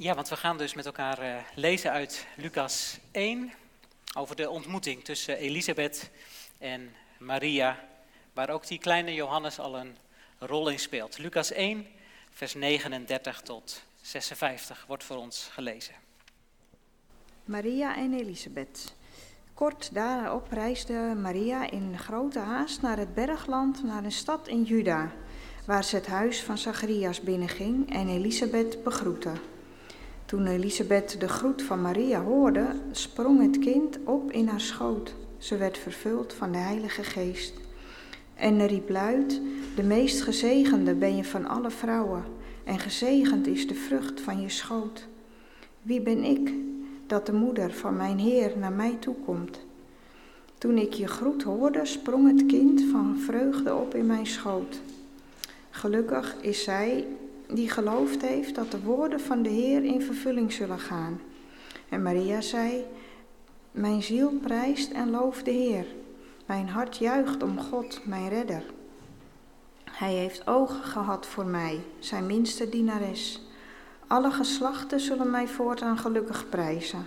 Ja, want we gaan dus met elkaar uh, lezen uit Lucas 1 over de ontmoeting tussen Elisabeth en Maria, waar ook die kleine Johannes al een rol in speelt. Lucas 1, vers 39 tot 56 wordt voor ons gelezen. Maria en Elisabeth. Kort daarop reisde Maria in grote haast naar het bergland, naar een stad in Juda, waar ze het huis van Zacharias binnenging en Elisabeth begroette. Toen Elisabeth de groet van Maria hoorde, sprong het kind op in haar schoot. Ze werd vervuld van de Heilige Geest. En riep luid: De meest gezegende ben je van alle vrouwen, en gezegend is de vrucht van je schoot. Wie ben ik dat de moeder van mijn Heer naar mij toekomt? Toen ik je groet hoorde, sprong het kind van vreugde op in mijn schoot. Gelukkig is zij die geloofd heeft dat de woorden van de Heer in vervulling zullen gaan. En Maria zei: Mijn ziel prijst en looft de Heer. Mijn hart juicht om God, mijn redder. Hij heeft ogen gehad voor mij, zijn minste dienares. Alle geslachten zullen mij voortaan gelukkig prijzen.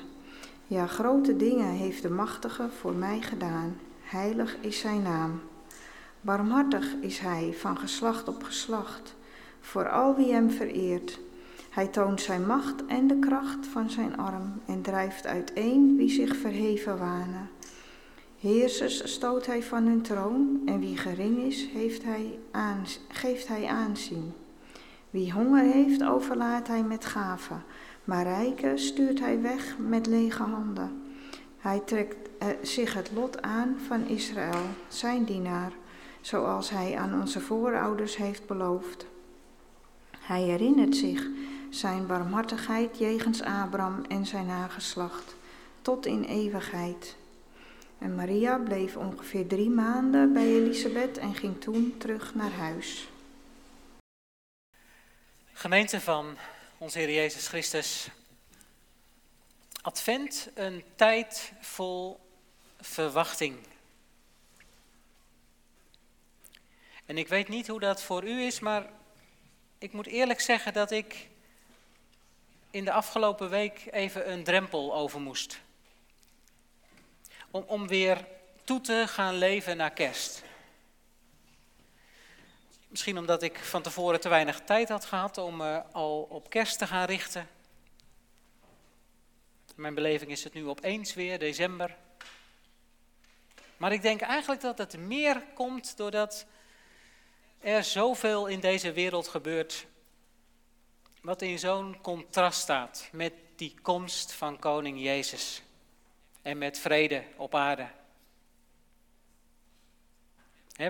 Ja, grote dingen heeft de Machtige voor mij gedaan. Heilig is zijn naam. Barmhartig is hij van geslacht op geslacht voor al wie hem vereert. Hij toont zijn macht en de kracht van zijn arm en drijft uiteen wie zich verheven wanen. Heersers stoot hij van hun troon en wie gering is, heeft hij geeft hij aanzien. Wie honger heeft, overlaat hij met gaven, maar rijken stuurt hij weg met lege handen. Hij trekt eh, zich het lot aan van Israël, zijn dienaar, zoals hij aan onze voorouders heeft beloofd. Hij herinnert zich zijn barmhartigheid jegens Abraham en zijn nageslacht, tot in eeuwigheid. En Maria bleef ongeveer drie maanden bij Elisabeth en ging toen terug naar huis. Gemeente van onze Heer Jezus Christus. Advent, een tijd vol verwachting. En ik weet niet hoe dat voor u is, maar ik moet eerlijk zeggen dat ik in de afgelopen week even een drempel over moest. Om, om weer toe te gaan leven naar kerst. Misschien omdat ik van tevoren te weinig tijd had gehad om uh, al op kerst te gaan richten. Mijn beleving is het nu opeens weer, december. Maar ik denk eigenlijk dat het meer komt doordat er zoveel in deze wereld gebeurt wat in zo'n contrast staat met die komst van koning Jezus en met vrede op aarde.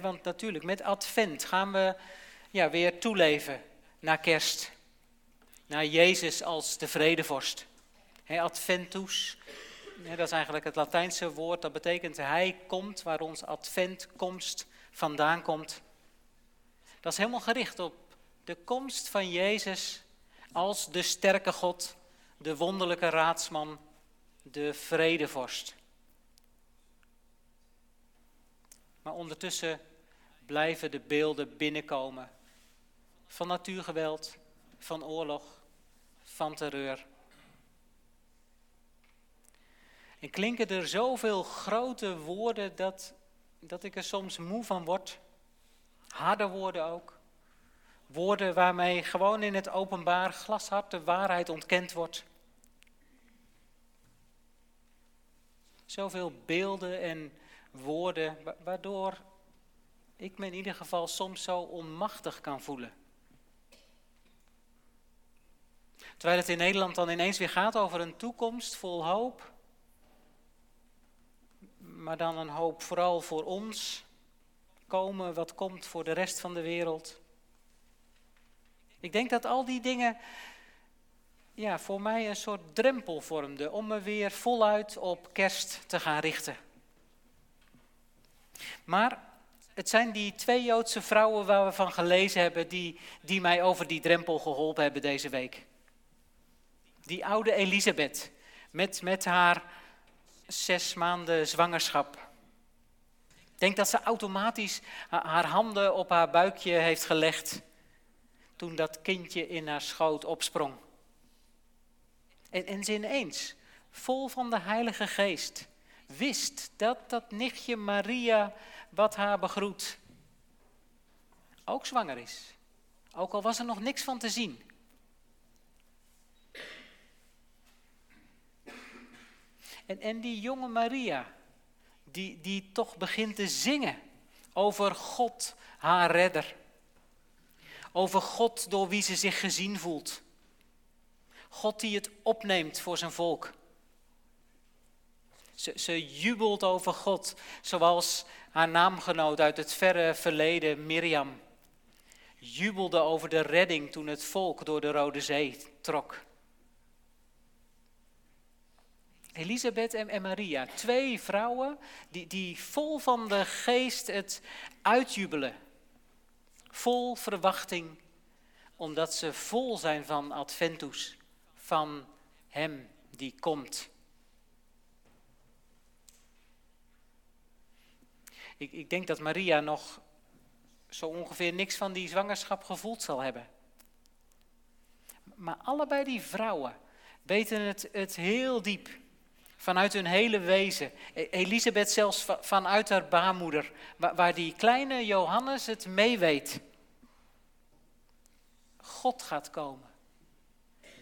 want natuurlijk, met advent gaan we ja, weer toeleven naar kerst. Naar Jezus als de vredevorst. adventus, dat is eigenlijk het Latijnse woord, dat betekent hij komt, waar ons adventkomst vandaan komt. Dat is helemaal gericht op de komst van Jezus als de sterke God, de wonderlijke raadsman, de vredevorst. Maar ondertussen blijven de beelden binnenkomen van natuurgeweld, van oorlog, van terreur. En klinken er zoveel grote woorden dat, dat ik er soms moe van word. Harde woorden ook. Woorden waarmee gewoon in het openbaar glashard de waarheid ontkend wordt. Zoveel beelden en woorden, waardoor ik me in ieder geval soms zo onmachtig kan voelen. Terwijl het in Nederland dan ineens weer gaat over een toekomst vol hoop. Maar dan een hoop vooral voor ons, komen wat komt voor de rest van de wereld. Ik denk dat al die dingen ja, voor mij een soort drempel vormden om me weer voluit op kerst te gaan richten. Maar het zijn die twee Joodse vrouwen waar we van gelezen hebben, die, die mij over die drempel geholpen hebben deze week. Die oude Elisabeth, met, met haar zes maanden zwangerschap denk dat ze automatisch haar handen op haar buikje heeft gelegd toen dat kindje in haar schoot opsprong. En, en ze ineens, vol van de Heilige Geest, wist dat dat nichtje Maria, wat haar begroet, ook zwanger is. Ook al was er nog niks van te zien. En, en die jonge Maria, die, die toch begint te zingen over God, haar redder. Over God door wie ze zich gezien voelt. God die het opneemt voor zijn volk. Ze, ze jubelt over God, zoals haar naamgenoot uit het verre verleden, Miriam, jubelde over de redding toen het volk door de Rode Zee trok. Elisabeth en, Maria, twee vrouwen die, die vol van de geest het uitjubelen. Vol verwachting, omdat ze vol zijn van Adventus, van Hem die komt. Ik, ik denk dat Maria nog zo ongeveer niks van die zwangerschap gevoeld zal hebben. Maar allebei die vrouwen weten het, het heel diep. Vanuit hun hele wezen. E-, Elisabeth zelfs vanuit haar baarmoeder. Waar, die kleine Johannes het meeweet. God gaat komen.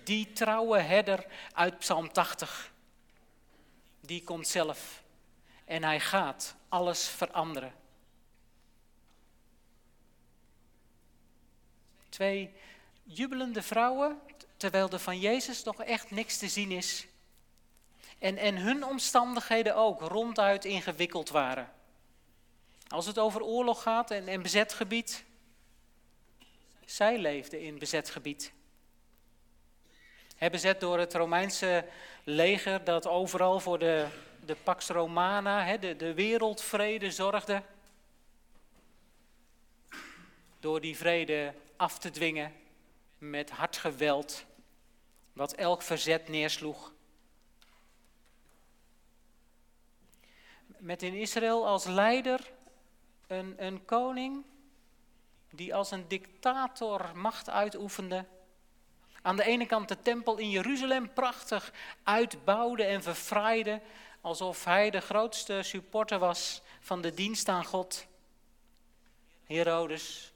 Die trouwe herder uit Psalm 80. Die komt zelf. En hij gaat alles veranderen. Twee jubelende vrouwen, terwijl er van Jezus nog echt niks te zien is. En, en hun omstandigheden ook ronduit ingewikkeld waren. Als het over oorlog gaat en, en bezet gebied. Zij leefden in bezet gebied. Bezet door het Romeinse leger dat overal voor de, de Pax Romana, de, de wereldvrede zorgde. Door die vrede af te dwingen met hard geweld, wat elk verzet neersloeg. Met in Israël als leider een, een koning die als een dictator macht uitoefende. Aan de ene kant de tempel in Jeruzalem prachtig uitbouwde en verfraaide, alsof hij de grootste supporter was van de dienst aan God. Herodes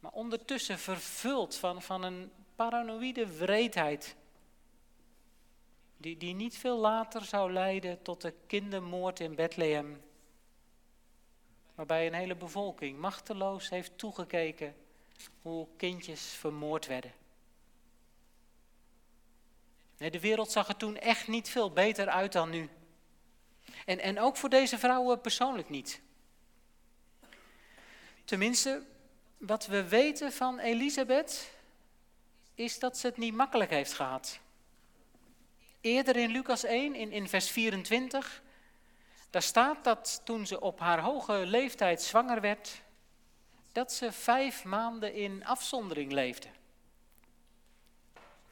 maar ondertussen vervuld van, van een paranoïde wreedheid. Die, die niet veel later zou leiden tot de kindermoord in Bethlehem. Waarbij een hele bevolking machteloos heeft toegekeken hoe kindjes vermoord werden. De wereld zag er toen echt niet veel beter uit dan nu. En, en ook voor deze vrouwen persoonlijk niet. Tenminste, wat we weten van Elisabeth is dat ze het niet makkelijk heeft gehad. Eerder in Lucas 1, in, in vers 24, daar staat dat toen ze op haar hoge leeftijd zwanger werd, dat ze vijf maanden in afzondering leefde.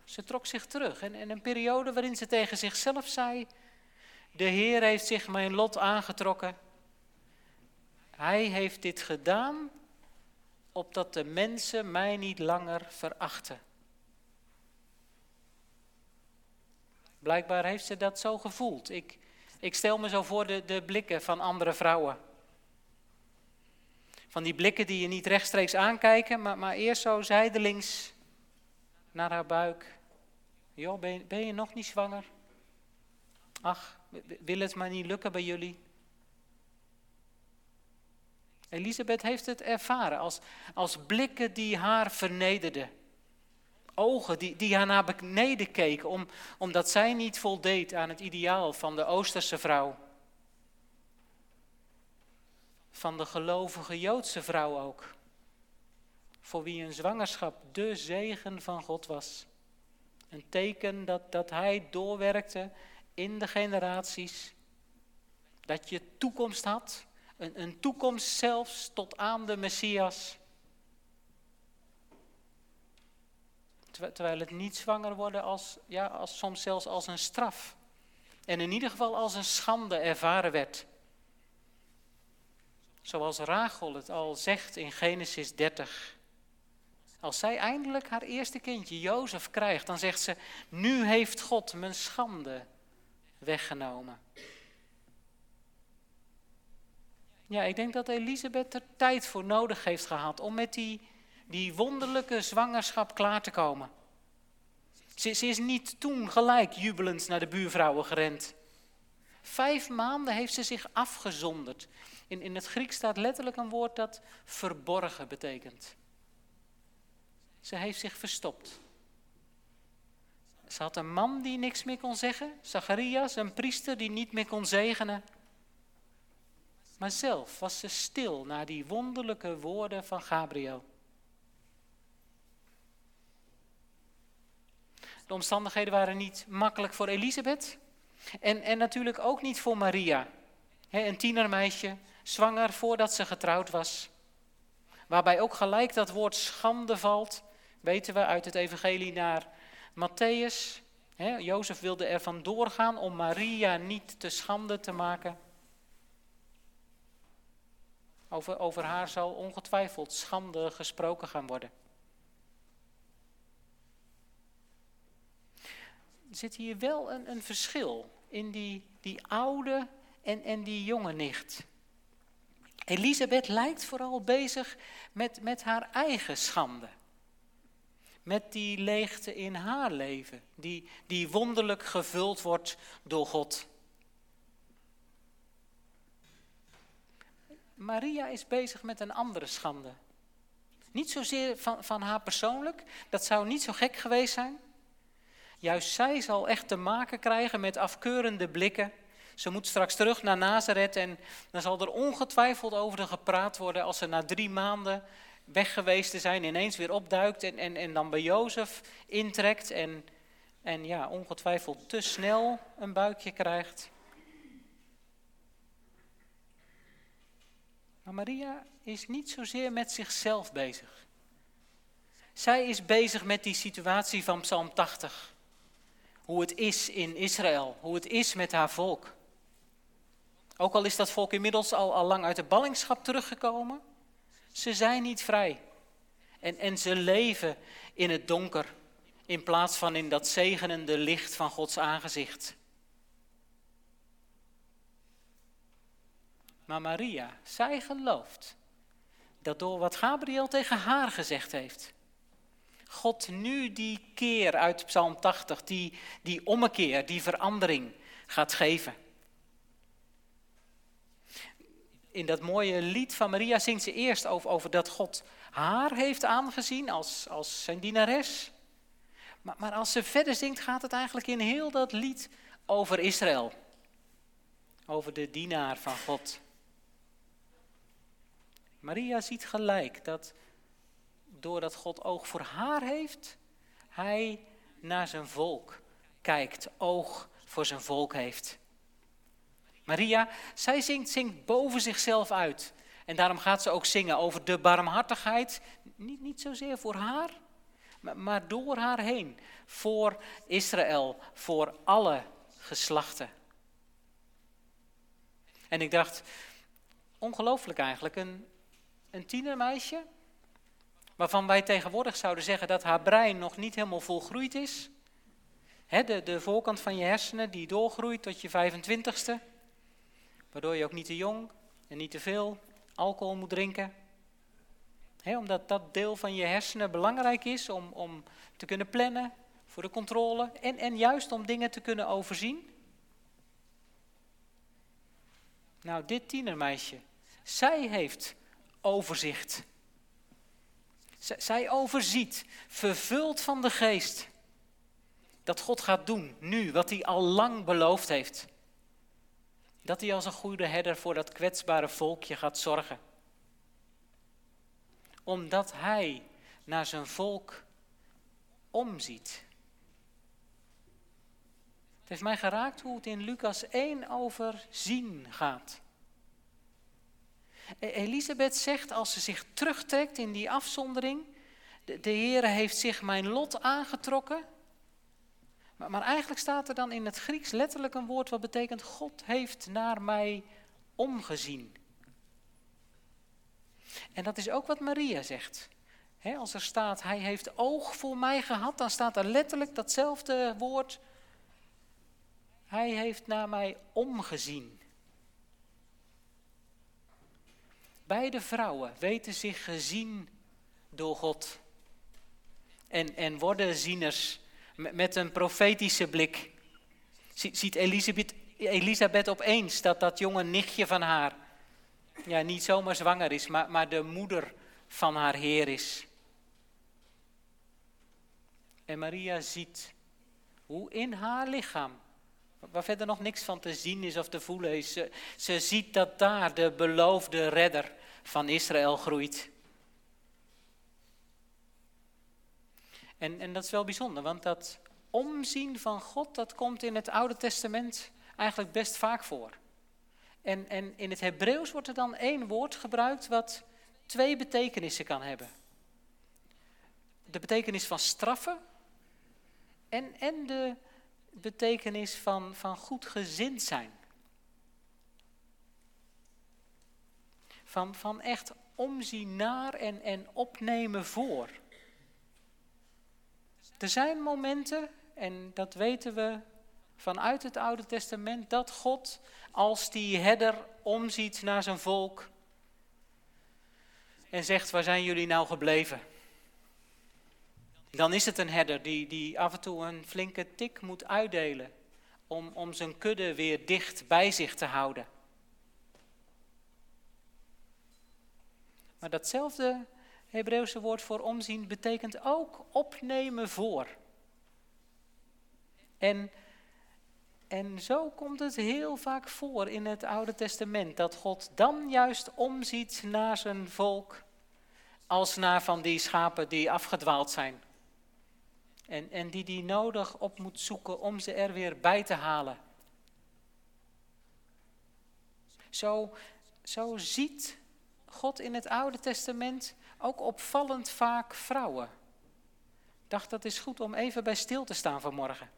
Ze trok zich terug en in een periode waarin ze tegen zichzelf zei, de Heer heeft zich mijn lot aangetrokken. Hij heeft dit gedaan opdat de mensen mij niet langer verachten. Blijkbaar heeft ze dat zo gevoeld. Ik, ik stel me zo voor de, de blikken van andere vrouwen. Van die blikken die je niet rechtstreeks aankijken, maar, maar eerst zo zijdelings naar haar buik. Joh, ben je, ben je nog niet zwanger? Ach, wil het maar niet lukken bij jullie? Elisabeth heeft het ervaren als, als blikken die haar vernederden. Ogen die, die haar naar beneden keken, om, omdat zij niet voldeed aan het ideaal van de Oosterse vrouw. Van de gelovige Joodse vrouw ook. Voor wie een zwangerschap de zegen van God was. Een teken dat, dat hij doorwerkte in de generaties. Dat je toekomst had een, een toekomst zelfs tot aan de Messias. Terwijl het niet zwanger worden als, ja, als soms zelfs als een straf. En in ieder geval als een schande ervaren werd. Zoals Rachel het al zegt in Genesis 30. Als zij eindelijk haar eerste kindje, Jozef, krijgt, dan zegt ze, nu heeft God mijn schande weggenomen. Ja, ik denk dat Elisabeth er tijd voor nodig heeft gehad om met die, die wonderlijke zwangerschap klaar te komen. Ze, is niet toen gelijk jubelend naar de buurvrouwen gerend. Vijf maanden heeft ze zich afgezonderd. In, in het Grieks staat letterlijk een woord dat verborgen betekent. Ze heeft zich verstopt. Ze had een man die niks meer kon zeggen, Zacharias, een priester die niet meer kon zegenen. Maar zelf was ze stil naar die wonderlijke woorden van Gabriel. De omstandigheden waren niet makkelijk voor Elisabeth en, en natuurlijk ook niet voor Maria. een tienermeisje, zwanger voordat ze getrouwd was. Waarbij ook gelijk dat woord schande valt, weten we uit het evangelie naar Matthäus. Jozef wilde er van doorgaan om Maria niet te schande te maken. Over, over haar zal ongetwijfeld schande gesproken gaan worden. Zit hier wel een, een verschil in die, die oude en, en die jonge nicht. Elisabeth lijkt vooral bezig met, met haar eigen schande. Met die leegte in haar leven, die, die wonderlijk gevuld wordt door God. Maria is bezig met een andere schande. Niet zozeer van, van haar persoonlijk, dat zou niet zo gek geweest zijn. Juist zij zal echt te maken krijgen met afkeurende blikken. Ze moet straks terug naar Nazareth en dan zal er ongetwijfeld over gepraat worden als ze na drie maanden weg geweest te zijn ineens weer opduikt en, en, en dan bij Jozef intrekt en, en ja, ongetwijfeld te snel een buikje krijgt. Maar Maria is niet zozeer met zichzelf bezig. Zij is bezig met die situatie van Psalm 80. Hoe het is in Israël, hoe het is met haar volk. Ook al is dat volk inmiddels al, al lang uit de ballingschap teruggekomen, ze zijn niet vrij. En, en ze leven in het donker, in plaats van in dat zegenende licht van Gods aangezicht. Maar Maria, zij gelooft dat door wat Gabriel tegen haar gezegd heeft, God nu die keer uit Psalm 80, die, die ommekeer, die verandering gaat geven. In dat mooie lied van Maria zingt ze eerst over, dat God haar heeft aangezien als, als zijn dienares. Maar, maar als ze verder zingt, gaat het eigenlijk in heel dat lied over Israël. Over de dienaar van God. Maria ziet gelijk dat doordat God oog voor haar heeft, hij naar zijn volk kijkt, oog voor zijn volk heeft. Maria, zij zingt, zingt boven zichzelf uit. En daarom gaat ze ook zingen over de barmhartigheid, niet, niet zozeer voor haar, maar, maar door haar heen, voor Israël, voor alle geslachten. En ik dacht, ongelooflijk eigenlijk, een, een tienermeisje, waarvan wij tegenwoordig zouden zeggen dat haar brein nog niet helemaal volgroeid is. de, de voorkant van je hersenen die doorgroeit tot je 25ste, waardoor je ook niet te jong en niet te veel alcohol moet drinken. omdat dat deel van je hersenen belangrijk is om, om te kunnen plannen voor de controle en, en juist om dingen te kunnen overzien. Nou, dit tienermeisje, zij heeft overzicht. Zij overziet, vervuld van de geest, dat God gaat doen nu wat hij al lang beloofd heeft. Dat hij als een goede herder voor dat kwetsbare volkje gaat zorgen. Omdat hij naar zijn volk omziet. Het heeft mij geraakt hoe het in Lucas 1 over zien gaat. E- Elisabeth zegt als ze zich terugtrekt in die afzondering, de, Heere heeft zich mijn lot aangetrokken. Maar eigenlijk staat er dan in het Grieks letterlijk een woord wat betekent God heeft naar mij omgezien. En dat is ook wat Maria zegt. als er staat, hij heeft oog voor mij gehad, dan staat er letterlijk datzelfde woord. Hij heeft naar mij omgezien. Beide vrouwen weten zich gezien door God. En, en worden zieners met een profetische blik. Ziet Elisabeth, Elisabeth opeens dat dat jonge nichtje van haar ja, niet zomaar zwanger is, maar, maar de moeder van haar Heer is. En Maria ziet hoe in haar lichaam, waar verder nog niks van te zien is of te voelen is, ze, ze ziet dat daar de beloofde redder van Israël groeit. En, en dat is wel bijzonder, want dat omzien van God, dat komt in het Oude Testament eigenlijk best vaak voor. En, en in het Hebreeuws wordt er dan één woord gebruikt wat twee betekenissen kan hebben. De betekenis van straffen en, en de betekenis van, van goed gezind zijn. Van, van echt omzien naar en, en opnemen voor. Er zijn momenten, en dat weten we vanuit het Oude Testament, dat God als die herder omziet naar zijn volk en zegt, waar zijn jullie nou gebleven? Dan is het een herder die, die af en toe een flinke tik moet uitdelen om, om zijn kudde weer dicht bij zich te houden. Maar datzelfde Hebreeuwse woord voor omzien betekent ook opnemen voor. En, en zo komt het heel vaak voor in het Oude Testament, dat God dan juist omziet naar zijn volk, als naar van die schapen die afgedwaald zijn. En, en die die nodig op moet zoeken om ze er weer bij te halen. Zo, zo ziet God in het Oude Testament ook opvallend vaak vrouwen. Ik dacht dat is goed om even bij stil te staan vanmorgen.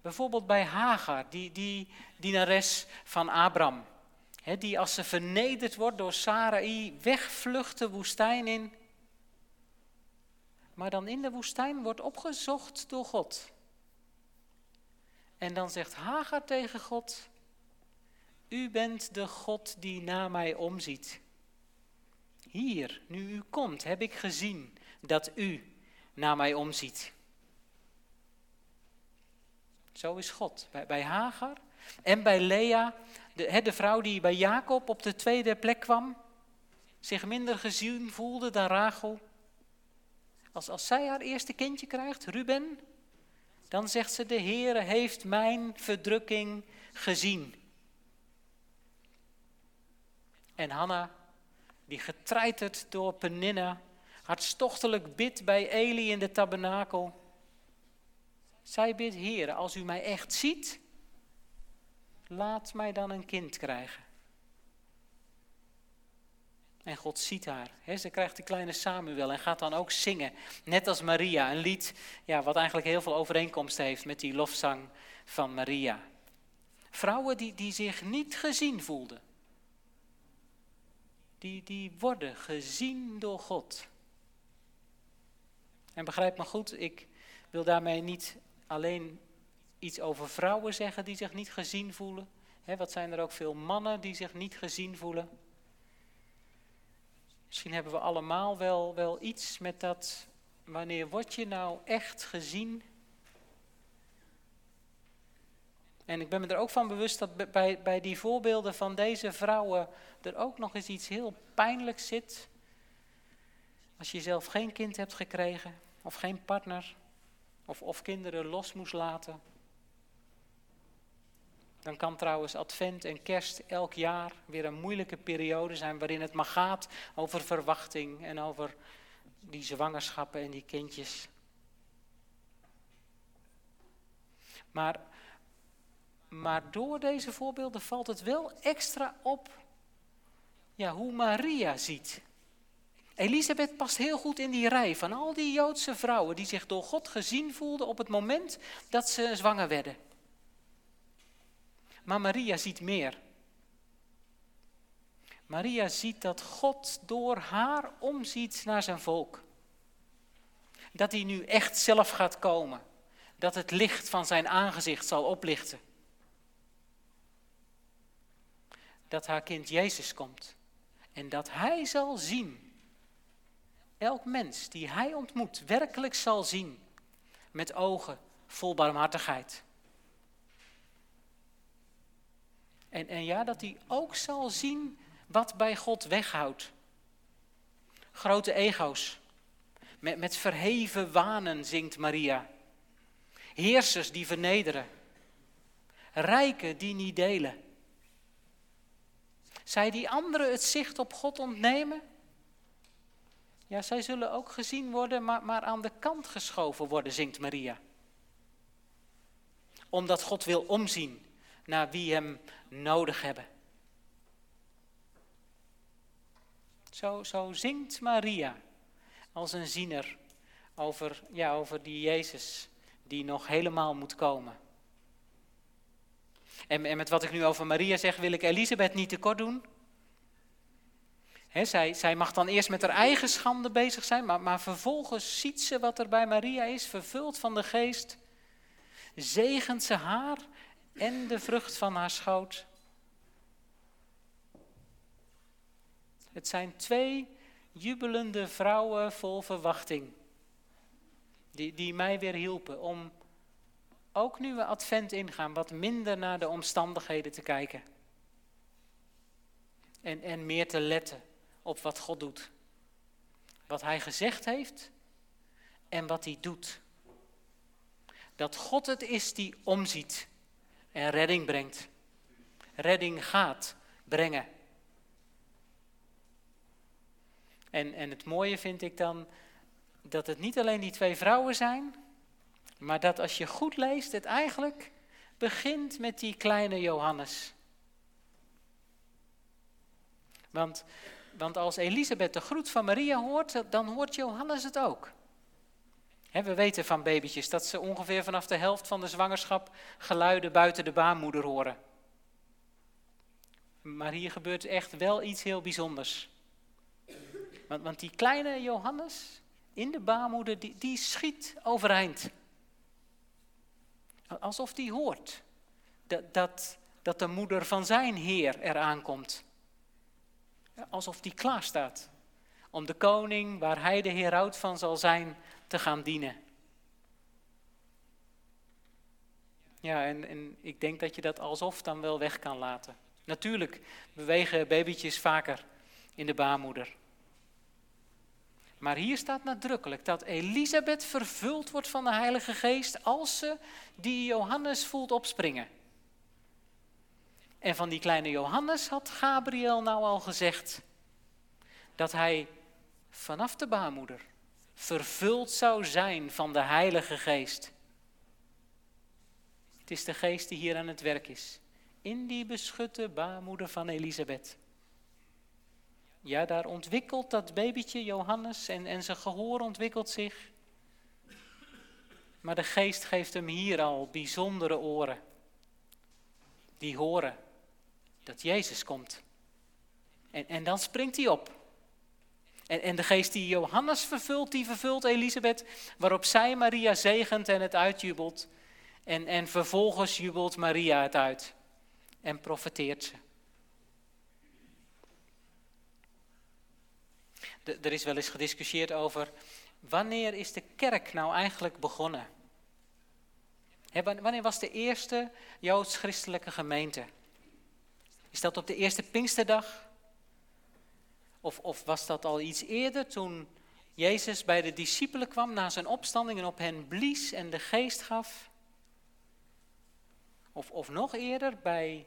Bijvoorbeeld bij Hagar, die, die dienares van Abraham. die als ze vernederd wordt door Sarai wegvlucht de woestijn in. Maar dan in de woestijn wordt opgezocht door God. En dan zegt Hagar tegen God, u bent de God die naar mij omziet. Hier, nu u komt, heb ik gezien dat u naar mij omziet. Zo is God. Bij, bij Hagar en bij Lea, de, de vrouw die bij Jacob op de tweede plek kwam, zich minder gezien voelde dan Rachel. Als, als zij haar eerste kindje krijgt, Ruben, dan zegt ze, de Heere heeft mijn verdrukking gezien. En Hanna, die getreiterd door Peninna, hartstochtelijk bidt bij Eli in de tabernakel. Zij bidt, Heer, als u mij echt ziet, laat mij dan een kind krijgen. En God ziet haar. ze krijgt de kleine Samuel en gaat dan ook zingen. Net als Maria. Een lied ja, wat eigenlijk heel veel overeenkomsten heeft met die lofzang van Maria. Vrouwen die, die zich niet gezien voelden die, die worden gezien door God. En begrijp me goed, ik wil daarmee niet alleen iets over vrouwen zeggen die zich niet gezien voelen. Wat zijn er ook veel mannen die zich niet gezien voelen. Misschien hebben we allemaal wel, wel iets met dat, wanneer word je nou echt gezien En ik ben me er ook van bewust dat bij, bij die voorbeelden van deze vrouwen er ook nog eens iets heel pijnlijks zit. Als je zelf geen kind hebt gekregen, of geen partner, of, of kinderen los moest laten. Dan kan trouwens advent en kerst elk jaar weer een moeilijke periode zijn waarin het maar gaat over verwachting en over die zwangerschappen en die kindjes. Maar maar door deze voorbeelden valt het wel extra op ja, hoe Maria ziet. Elisabeth past heel goed in die rij van al die Joodse vrouwen die zich door God gezien voelden op het moment dat ze zwanger werden. Maar Maria ziet meer. Maria ziet dat God door haar omziet naar zijn volk. Dat hij nu echt zelf gaat komen. Dat het licht van zijn aangezicht zal oplichten. Dat haar kind Jezus komt. En dat hij zal zien. Elk mens die hij ontmoet, werkelijk zal zien. Met ogen vol barmhartigheid. En, en ja, dat hij ook zal zien wat bij God weghoudt. Grote ego's. Met, met verheven wanen zingt Maria. Heersers die vernederen. Rijken die niet delen. Zij die anderen het zicht op God ontnemen. Ja, zij zullen ook gezien worden, maar, maar aan de kant geschoven worden, zingt Maria. Omdat God wil omzien naar wie hem nodig hebben. Zo, zo zingt Maria als een ziener over, ja, over die Jezus die nog helemaal moet komen. En, en met wat ik nu over Maria zeg, wil ik Elisabeth niet tekort doen. zij, zij, mag dan eerst met haar eigen schande bezig zijn, maar, maar vervolgens ziet ze wat er bij Maria is, vervuld van de geest, zegent ze haar en de vrucht van haar schoot. Het zijn twee jubelende vrouwen vol verwachting. Die, die mij weer hielpen om ook nu we advent ingaan, wat minder naar de omstandigheden te kijken. En, en meer te letten op wat God doet. Wat Hij gezegd heeft en wat Hij doet. Dat God het is die omziet en redding brengt. Redding gaat brengen. En, en het mooie vind ik dan dat het niet alleen die twee vrouwen zijn, maar dat als je goed leest, het eigenlijk begint met die kleine Johannes. Want, want als Elisabeth de groet van Maria hoort, dan hoort Johannes het ook. We weten van babytjes dat ze ongeveer vanaf de helft van de zwangerschap geluiden buiten de baarmoeder horen. Maar hier gebeurt echt wel iets heel bijzonders. Want, want die kleine Johannes in de baarmoeder, die, die schiet overeind. Alsof die hoort dat, dat, dat de moeder van zijn Heer eraan komt. Alsof die klaar staat om de koning, waar hij de heraut van zal zijn, te gaan dienen. Ja, en, en ik denk dat je dat alsof dan wel weg kan laten. Natuurlijk bewegen babytjes vaker in de baarmoeder. Maar hier staat nadrukkelijk dat Elisabeth vervuld wordt van de Heilige Geest als ze die Johannes voelt opspringen. En van die kleine Johannes had Gabriel nou al gezegd dat hij vanaf de baarmoeder vervuld zou zijn van de Heilige Geest. Het is de Geest die hier aan het werk is, in die beschutte baarmoeder van Elisabeth. Ja, daar ontwikkelt dat babytje Johannes en, en zijn gehoor ontwikkelt zich. Maar de geest geeft hem hier al bijzondere oren. Die horen dat Jezus komt. En, en dan springt hij op. En, en de geest die Johannes vervult, die vervult Elisabeth, waarop zij Maria zegent en het uitjubelt. En, en vervolgens jubelt Maria het uit en profeteert ze. er is wel eens gediscussieerd over wanneer is de kerk nou eigenlijk begonnen? wanneer was de eerste joods-christelijke gemeente? Is dat op de eerste Pinksterdag? Of, of was dat al iets eerder toen Jezus bij de discipelen kwam na zijn opstanding en op hen blies en de geest gaf? Of, of nog eerder bij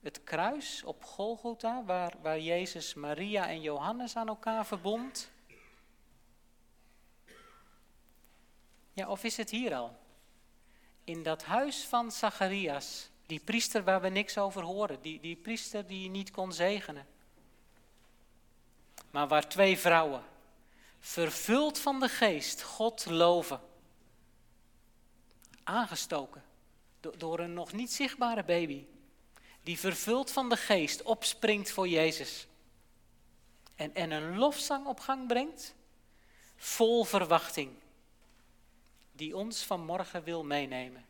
het kruis op Golgotha, waar, waar Jezus Maria en Johannes aan elkaar verbond? Ja, of is het hier al? In dat huis van Zacharias, die priester waar we niks over horen, die, die priester die niet kon zegenen. Maar waar twee vrouwen, vervuld van de geest, God loven. Aangestoken door een nog niet zichtbare baby die vervuld van de geest opspringt voor Jezus. En, en een lofzang op gang brengt, vol verwachting, die ons vanmorgen wil meenemen.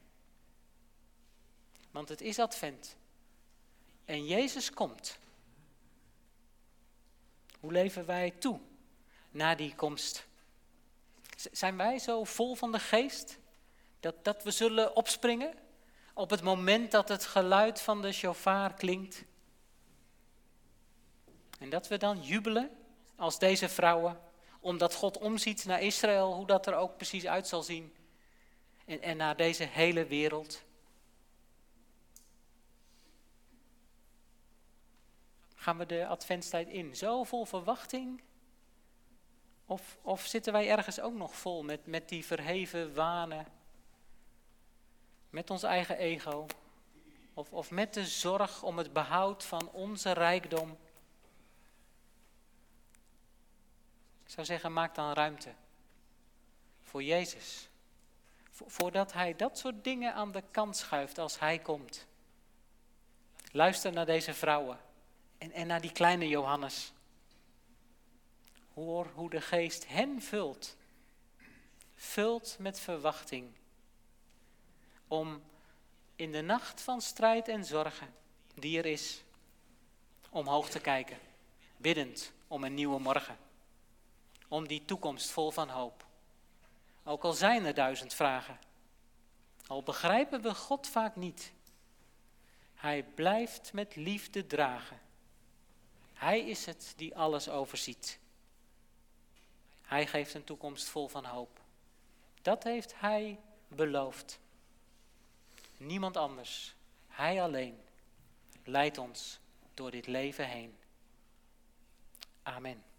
Want het is advent. En Jezus komt. Hoe leven wij toe na die komst? Zijn wij zo vol van de geest dat, dat we zullen opspringen op het moment dat het geluid van de shofar klinkt? En dat we dan jubelen als deze vrouwen, omdat God omziet naar Israël, hoe dat er ook precies uit zal zien. En, en naar deze hele wereld. Gaan we de adventstijd in, zo vol verwachting? Of, of zitten wij ergens ook nog vol met, met die verheven wanen? Met ons eigen ego? Of, of met de zorg om het behoud van onze rijkdom? Ik zou zeggen, maak dan ruimte voor Jezus. Voordat Hij dat soort dingen aan de kant schuift als Hij komt. Luister naar deze vrouwen en, en naar die kleine Johannes. Hoor hoe de geest hen vult. Vult met verwachting. Om in de nacht van strijd en zorgen die er is, omhoog te kijken. Biddend om een nieuwe morgen. Om die toekomst vol van hoop. Ook al zijn er duizend vragen. Al begrijpen we God vaak niet. Hij blijft met liefde dragen. Hij is het die alles overziet. Hij geeft een toekomst vol van hoop. Dat heeft Hij beloofd. Niemand anders, Hij alleen, leidt ons door dit leven heen. Amen.